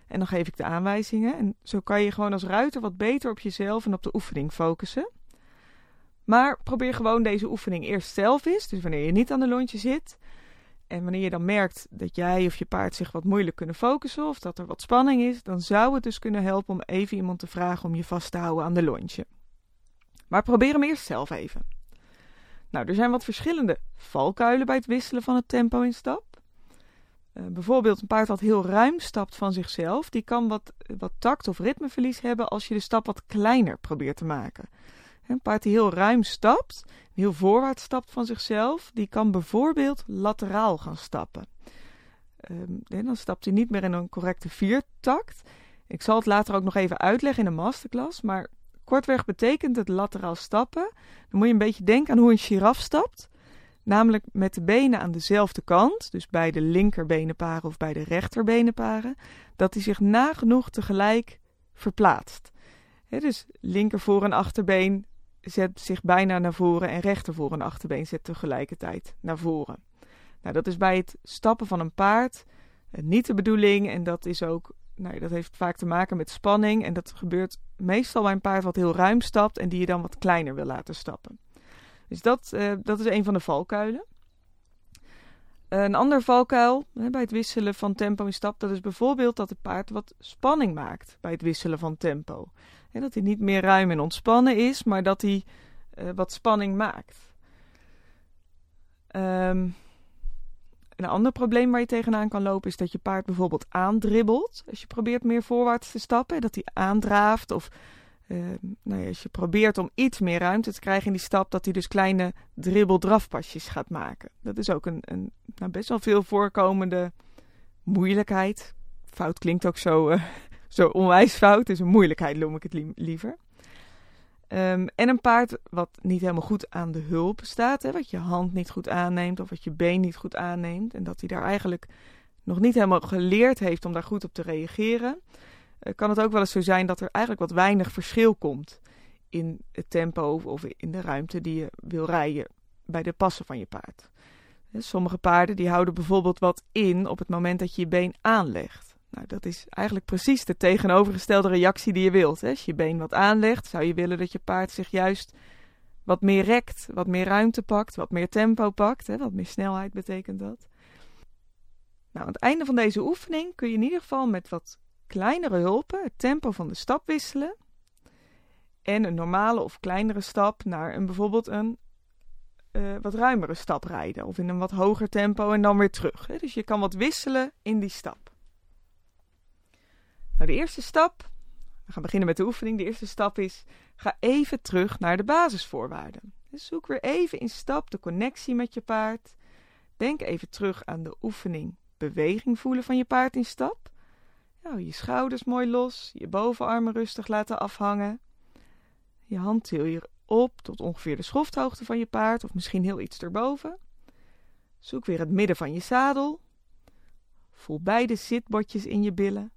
En dan geef ik de aanwijzingen. En zo kan je gewoon als ruiter wat beter op jezelf en op de oefening focussen. Maar probeer gewoon deze oefening eerst zelf eens. Dus wanneer je niet aan de lontje zit, en wanneer je dan merkt dat jij of je paard zich wat moeilijk kunnen focussen of dat er wat spanning is, dan zou het dus kunnen helpen om even iemand te vragen om je vast te houden aan de lontje. Maar probeer hem eerst zelf even. Nou, er zijn wat verschillende valkuilen bij het wisselen van het tempo in stap. Uh, bijvoorbeeld een paard dat heel ruim stapt van zichzelf, die kan wat, wat tact of ritmeverlies hebben als je de stap wat kleiner probeert te maken. Een paard die heel ruim stapt, heel voorwaarts stapt van zichzelf, die kan bijvoorbeeld lateraal gaan stappen. Um, dan stapt hij niet meer in een correcte viertakt. Ik zal het later ook nog even uitleggen in een masterclass, maar kortweg betekent het lateraal stappen. Dan moet je een beetje denken aan hoe een giraf stapt. Namelijk met de benen aan dezelfde kant, dus bij de linkerbenenparen of bij de rechterbenenparen, dat hij zich nagenoeg tegelijk verplaatst. dus linker voor- en achterbeen zet zich bijna naar voren en rechter voor- en achterbeen zet tegelijkertijd naar voren. Nou, dat is bij het stappen van een paard eh, niet de bedoeling en dat is ook, nou, dat heeft vaak te maken met spanning en dat gebeurt meestal bij een paard wat heel ruim stapt en die je dan wat kleiner wil laten stappen. Dus dat, uh, dat is een van de valkuilen. Een ander valkuil hè, bij het wisselen van tempo in stap, dat is bijvoorbeeld dat het paard wat spanning maakt bij het wisselen van tempo. En dat hij niet meer ruim en ontspannen is, maar dat hij uh, wat spanning maakt. Um, een ander probleem waar je tegenaan kan lopen is dat je paard bijvoorbeeld aandribbelt. Als je probeert meer voorwaarts te stappen, dat hij aandraaft. Of uh, nou ja, als je probeert om iets meer ruimte te krijgen in die stap, dat hij dus kleine dribbel-drafpasjes gaat maken. Dat is ook een, een nou, best wel veel voorkomende moeilijkheid. Fout klinkt ook zo, uh, zo onwijs fout, dus een moeilijkheid noem ik het li liever. Um, en een paard wat niet helemaal goed aan de hulp staat, hè, wat je hand niet goed aanneemt of wat je been niet goed aanneemt. En dat hij daar eigenlijk nog niet helemaal geleerd heeft om daar goed op te reageren. Uh, kan het ook wel eens zo zijn dat er eigenlijk wat weinig verschil komt in het tempo of in de ruimte die je wil rijden bij de passen van je paard. Sommige paarden die houden bijvoorbeeld wat in op het moment dat je je been aanlegt. Nou, dat is eigenlijk precies de tegenovergestelde reactie die je wilt. Hè? Als je been wat aanlegt, zou je willen dat je paard zich juist wat meer rekt, wat meer ruimte pakt, wat meer tempo pakt. Hè? Wat meer snelheid betekent dat. Nou, aan het einde van deze oefening kun je in ieder geval met wat kleinere hulpen het tempo van de stap wisselen. En een normale of kleinere stap naar een bijvoorbeeld een uh, wat ruimere stap rijden. Of in een wat hoger tempo en dan weer terug. Hè? Dus je kan wat wisselen in die stap. Nou, de eerste stap, we gaan beginnen met de oefening. De eerste stap is, ga even terug naar de basisvoorwaarden. Dus zoek weer even in stap de connectie met je paard. Denk even terug aan de oefening beweging voelen van je paard in stap. Nou, je schouders mooi los, je bovenarmen rustig laten afhangen. Je hand til je op tot ongeveer de schofthoogte van je paard, of misschien heel iets erboven. Zoek weer het midden van je zadel. Voel beide zitbordjes in je billen.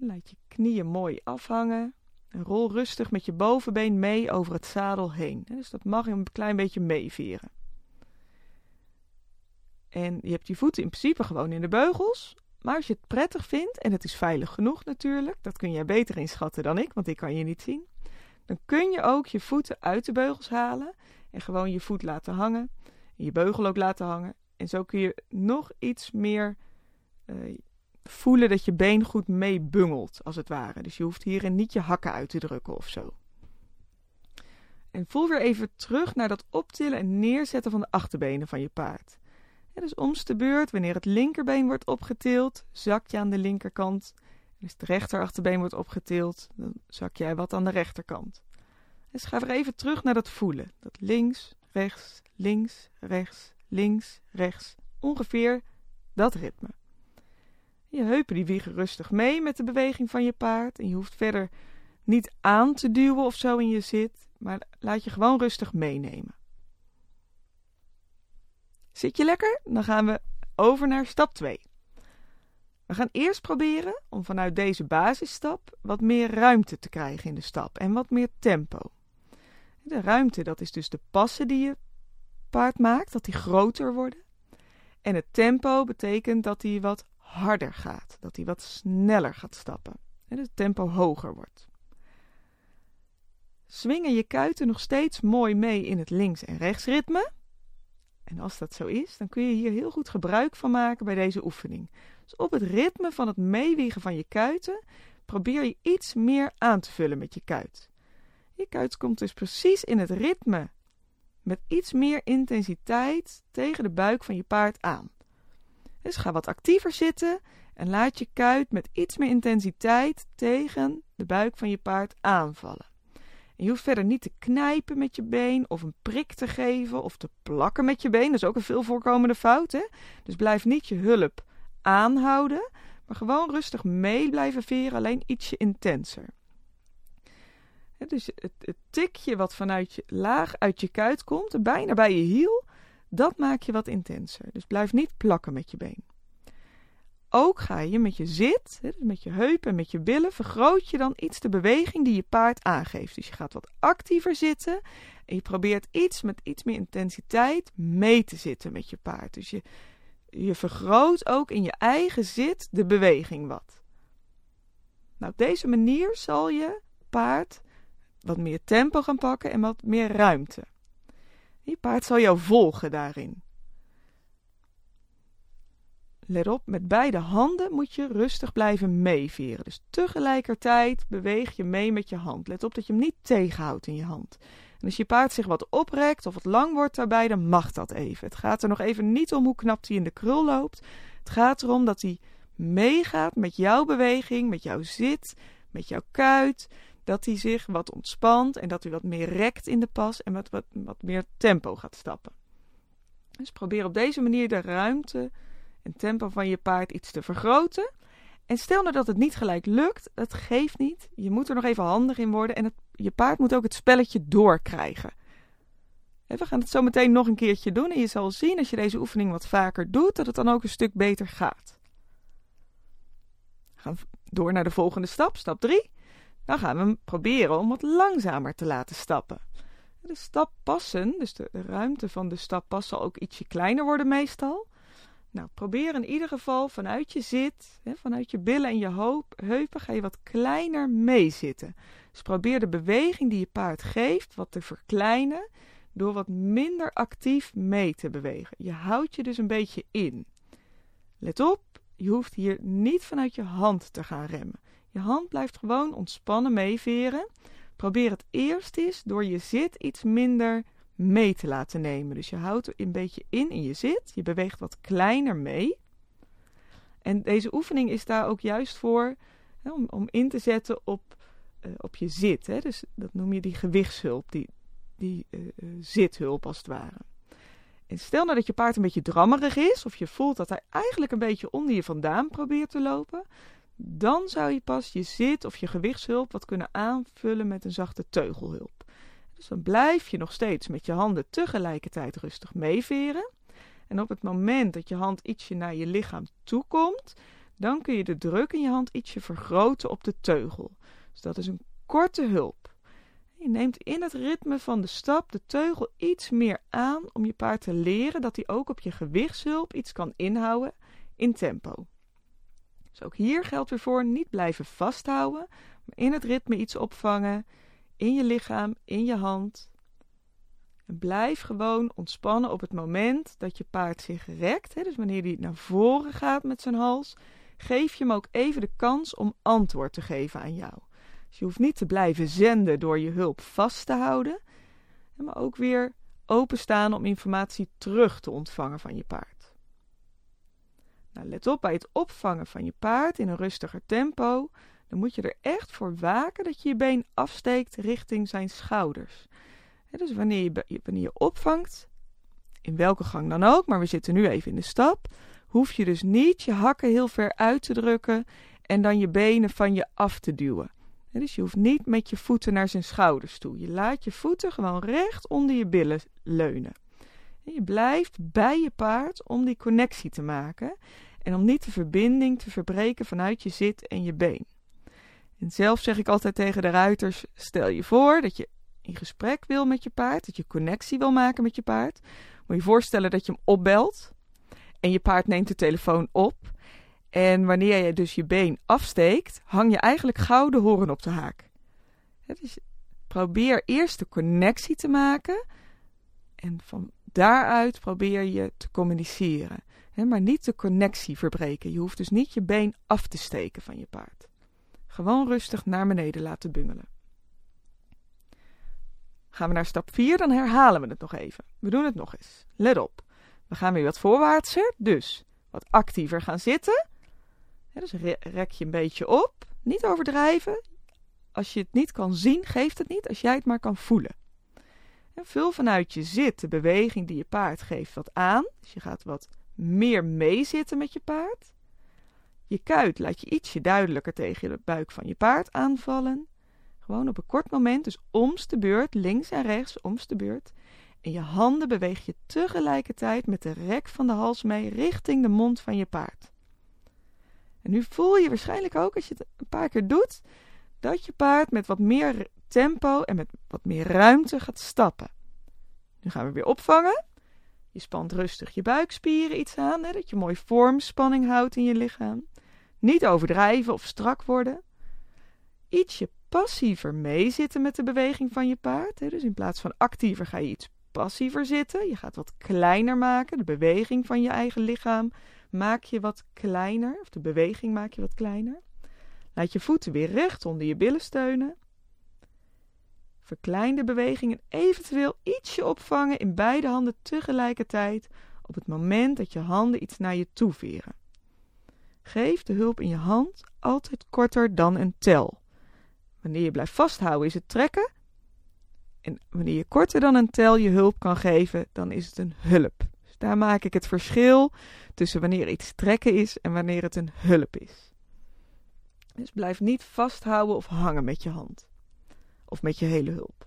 Laat je knieën mooi afhangen. En rol rustig met je bovenbeen mee over het zadel heen. Dus dat mag een klein beetje meeveren. En je hebt je voeten in principe gewoon in de beugels. Maar als je het prettig vindt, en het is veilig genoeg natuurlijk, dat kun jij beter inschatten dan ik, want ik kan je niet zien. Dan kun je ook je voeten uit de beugels halen en gewoon je voet laten hangen. En je beugel ook laten hangen. En zo kun je nog iets meer uh, voelen dat je been goed meebungelt, als het ware. Dus je hoeft hierin niet je hakken uit te drukken of zo. En voel weer even terug naar dat optillen en neerzetten van de achterbenen van je paard. dus omste de beurt, wanneer het linkerbeen wordt opgetild, zak je aan de linkerkant. En als het rechterachterbeen wordt opgetild, dan zak jij wat aan de rechterkant. Dus ga weer even terug naar dat voelen. Dat links, rechts, links, rechts, links, rechts. Ongeveer dat ritme. Je heupen die wiegen rustig mee met de beweging van je paard. En je hoeft verder niet aan te duwen of zo in je zit, maar laat je gewoon rustig meenemen. Zit je lekker? Dan gaan we over naar stap 2. We gaan eerst proberen om vanuit deze basisstap wat meer ruimte te krijgen in de stap en wat meer tempo. De ruimte, dat is dus de passen die je paard maakt, dat die groter worden. En het tempo betekent dat die wat harder gaat, dat hij wat sneller gaat stappen en het tempo hoger wordt. Swingen je kuiten nog steeds mooi mee in het links- en rechtsritme. En als dat zo is, dan kun je hier heel goed gebruik van maken bij deze oefening. Dus op het ritme van het meewiegen van je kuiten probeer je iets meer aan te vullen met je kuit. Je kuit komt dus precies in het ritme met iets meer intensiteit tegen de buik van je paard aan. Dus ga wat actiever zitten en laat je kuit met iets meer intensiteit tegen de buik van je paard aanvallen. En je hoeft verder niet te knijpen met je been of een prik te geven of te plakken met je been. Dat is ook een veel voorkomende fout. Hè? Dus blijf niet je hulp aanhouden, maar gewoon rustig mee blijven veren, alleen ietsje intenser. dus het, het, tikje wat vanuit je laag uit je kuit komt, bijna bij je hiel, dat maak je wat intenser. Dus blijf niet plakken met je been. Ook ga je met je zit, dus met je heupen en met je billen, vergroot je dan iets de beweging die je paard aangeeft. Dus je gaat wat actiever zitten en je probeert iets met iets meer intensiteit mee te zitten met je paard. Dus je, je vergroot ook in je eigen zit de beweging wat. Nou, op deze manier zal je paard wat meer tempo gaan pakken en wat meer ruimte. Je paard zal jou volgen daarin. Let op, met beide handen moet je rustig blijven meeveren. Dus tegelijkertijd beweeg je mee met je hand. Let op dat je hem niet tegenhoudt in je hand. En als je paard zich wat oprekt of wat lang wordt daarbij, dan mag dat even. Het gaat er nog even niet om hoe knap hij in de krul loopt. Het gaat erom dat hij meegaat met jouw beweging, met jouw zit, met jouw kuit dat hij zich wat ontspant en dat hij wat meer rekt in de pas en wat, wat, wat meer tempo gaat stappen. Dus probeer op deze manier de ruimte en tempo van je paard iets te vergroten. En stel nou dat het niet gelijk lukt, dat geeft niet. Je moet er nog even handig in worden en het, je paard moet ook het spelletje doorkrijgen. we gaan het zo meteen nog een keertje doen en je zal zien als je deze oefening wat vaker doet, dat het dan ook een stuk beter gaat. We gaan door naar de volgende stap, stap 3. Dan gaan we proberen om wat langzamer te laten stappen. De stappassen, dus de ruimte van de stappas zal ook ietsje kleiner worden meestal. Nou, probeer in ieder geval vanuit je zit, hè, vanuit je billen en je hoop, heupen, ga je wat kleiner meezitten. Dus probeer de beweging die je paard geeft wat te verkleinen door wat minder actief mee te bewegen. Je houdt je dus een beetje in. Let op, je hoeft hier niet vanuit je hand te gaan remmen. Je hand blijft gewoon ontspannen meeveren. Probeer het eerst eens door je zit iets minder mee te laten nemen. Dus je houdt een beetje in in je zit. Je beweegt wat kleiner mee. En deze oefening is daar ook juist voor hè, om, om in te zetten op, uh, op je zit. Hè. Dus dat noem je die gewichtshulp, die, die uh, zithulp als het ware. En stel nou dat je paard een beetje drammerig is, of je voelt dat hij eigenlijk een beetje onder je vandaan probeert te lopen, dan zou je pas je zit of je gewichtshulp wat kunnen aanvullen met een zachte teugelhulp. Dus dan blijf je nog steeds met je handen tegelijkertijd rustig meeveren. En op het moment dat je hand ietsje naar je lichaam toe komt, dan kun je de druk in je hand ietsje vergroten op de teugel. Dus dat is een korte hulp. Je neemt in het ritme van de stap de teugel iets meer aan om je paard te leren dat hij ook op je gewichtshulp iets kan inhouden in tempo. Dus ook hier geldt weer voor niet blijven vasthouden, maar in het ritme iets opvangen, in je lichaam, in je hand. En blijf gewoon ontspannen op het moment dat je paard zich rekt. Hè, dus wanneer hij naar voren gaat met zijn hals, geef je hem ook even de kans om antwoord te geven aan jou. Dus je hoeft niet te blijven zenden door je hulp vast te houden, maar ook weer openstaan om informatie terug te ontvangen van je paard. Nou, let op bij het opvangen van je paard in een rustiger tempo. Dan moet je er echt voor waken dat je je been afsteekt richting zijn schouders. dus wanneer je, wanneer je opvangt, in welke gang dan ook, maar we zitten nu even in de stap, hoef je dus niet je hakken heel ver uit te drukken en dan je benen van je af te duwen. Dus je hoeft niet met je voeten naar zijn schouders toe. Je laat je voeten gewoon recht onder je billen leunen. Je blijft bij je paard om die connectie te maken en om niet de verbinding te verbreken vanuit je zit en je been. En zelf zeg ik altijd tegen de ruiters: stel je voor dat je in gesprek wil met je paard, dat je connectie wil maken met je paard. Moet je voorstellen dat je hem opbelt en je paard neemt de telefoon op. En wanneer je dus je been afsteekt, hang je eigenlijk gouden horen op de haak. Dus probeer eerst de connectie te maken en van daaruit probeer je te communiceren. Maar niet de connectie verbreken. Je hoeft dus niet je been af te steken van je paard. Gewoon rustig naar beneden laten bungelen. Gaan we naar stap 4, dan herhalen we het nog even. We doen het nog eens. Let op. We gaan weer wat voorwaartser, dus wat actiever gaan zitten. dus rek je een beetje op. Niet overdrijven. Als je het niet kan zien, geeft het niet. Als jij het maar kan voelen. En vul vanuit je zit de beweging die je paard geeft wat aan. Dus je gaat wat meer meezitten met je paard. Je kuit laat je ietsje duidelijker tegen de buik van je paard aanvallen. Gewoon op een kort moment, dus omst de beurt, links en rechts, omst de beurt. En je handen beweeg je tegelijkertijd met de rek van de hals mee richting de mond van je paard. En nu voel je waarschijnlijk ook, als je het een paar keer doet, dat je paard met wat meer tempo en met wat meer ruimte gaat stappen. Nu gaan we weer opvangen. Je spant rustig je buikspieren iets aan, hè, dat je mooi vormspanning houdt in je lichaam. Niet overdrijven of strak worden. Ietsje passiever meezitten met de beweging van je paard. Hè. Dus in plaats van actiever ga je iets passiever zitten. Je gaat wat kleiner maken. De beweging van je eigen lichaam maak je wat kleiner. Of de beweging maak je wat kleiner. Laat je voeten weer recht onder je billen steunen. Verklein de eventueel ietsje opvangen in beide handen tegelijkertijd op het moment dat je handen iets naar je toe veren. Geef de hulp in je hand altijd korter dan een tel. Wanneer je blijft vasthouden is het trekken. En wanneer je korter dan een tel je hulp kan geven, dan is het een hulp. Dus daar maak ik het verschil tussen wanneer iets trekken is en wanneer het een hulp is. Dus blijf niet vasthouden of hangen met je hand of met je hele hulp.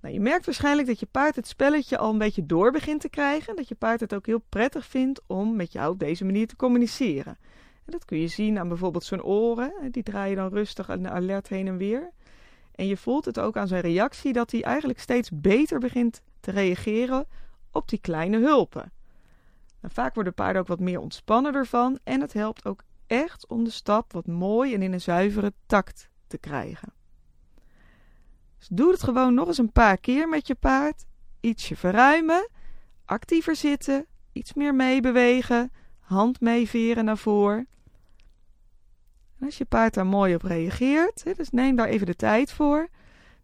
Nou, je merkt waarschijnlijk dat je paard het spelletje al een beetje door begint te krijgen. Dat je paard het ook heel prettig vindt om met jou op deze manier te communiceren. En dat kun je zien aan bijvoorbeeld zijn oren. Die draaien dan rustig en alert heen en weer. En je voelt het ook aan zijn reactie dat hij eigenlijk steeds beter begint te reageren op die kleine hulpen. Nou, vaak worden paarden ook wat meer ontspannen ervan en het helpt ook echt om de stap wat mooi en in een zuivere takt te krijgen. Dus doe het gewoon nog eens een paar keer met je paard. Ietsje verruimen, actiever zitten, iets meer meebewegen, hand meeveren naar voren. En als je paard daar mooi op reageert, dus neem daar even de tijd voor,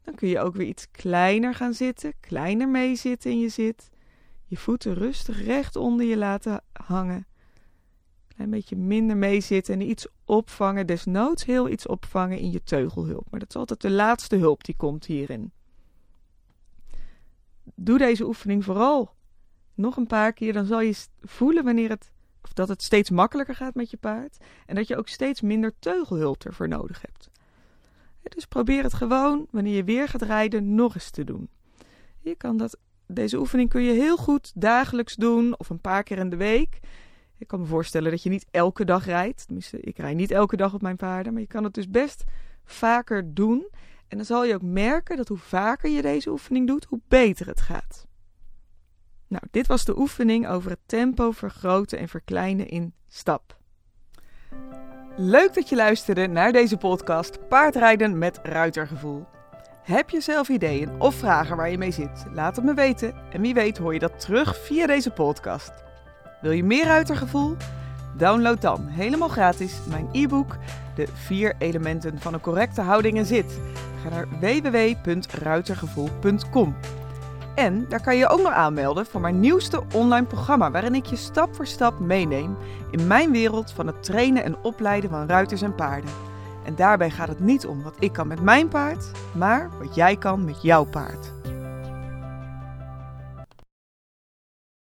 dan kun je ook weer iets kleiner gaan zitten, kleiner meezitten in je zit. Je voeten rustig recht onder je laten hangen. Een beetje minder meezitten en iets opvangen, desnoods heel iets opvangen in je teugelhulp. Maar dat is altijd de laatste hulp die komt hierin. Doe deze oefening vooral nog een paar keer, dan zal je voelen wanneer het, dat het steeds makkelijker gaat met je paard. En dat je ook steeds minder teugelhulp ervoor nodig hebt. Dus probeer het gewoon, wanneer je weer gaat rijden, nog eens te doen. Je kan dat, deze oefening kun je heel goed dagelijks doen of een paar keer in de week. Ik kan me voorstellen dat je niet elke dag rijdt. Ik rijd niet elke dag op mijn paarden. Maar je kan het dus best vaker doen. En dan zal je ook merken dat hoe vaker je deze oefening doet, hoe beter het gaat. Nou, dit was de oefening over het tempo vergroten en verkleinen in stap. Leuk dat je luisterde naar deze podcast Paardrijden met Ruitergevoel. Heb je zelf ideeën of vragen waar je mee zit? Laat het me weten en wie weet hoor je dat terug via deze podcast. Wil je meer ruitergevoel? Download dan helemaal gratis mijn e-book De vier elementen van een correcte houding en zit. Ga naar www.ruitergevoel.com. En daar kan je ook nog aanmelden voor mijn nieuwste online programma, waarin ik je stap voor stap meeneem in mijn wereld van het trainen en opleiden van ruiters en paarden. En daarbij gaat het niet om wat ik kan met mijn paard, maar wat jij kan met jouw paard.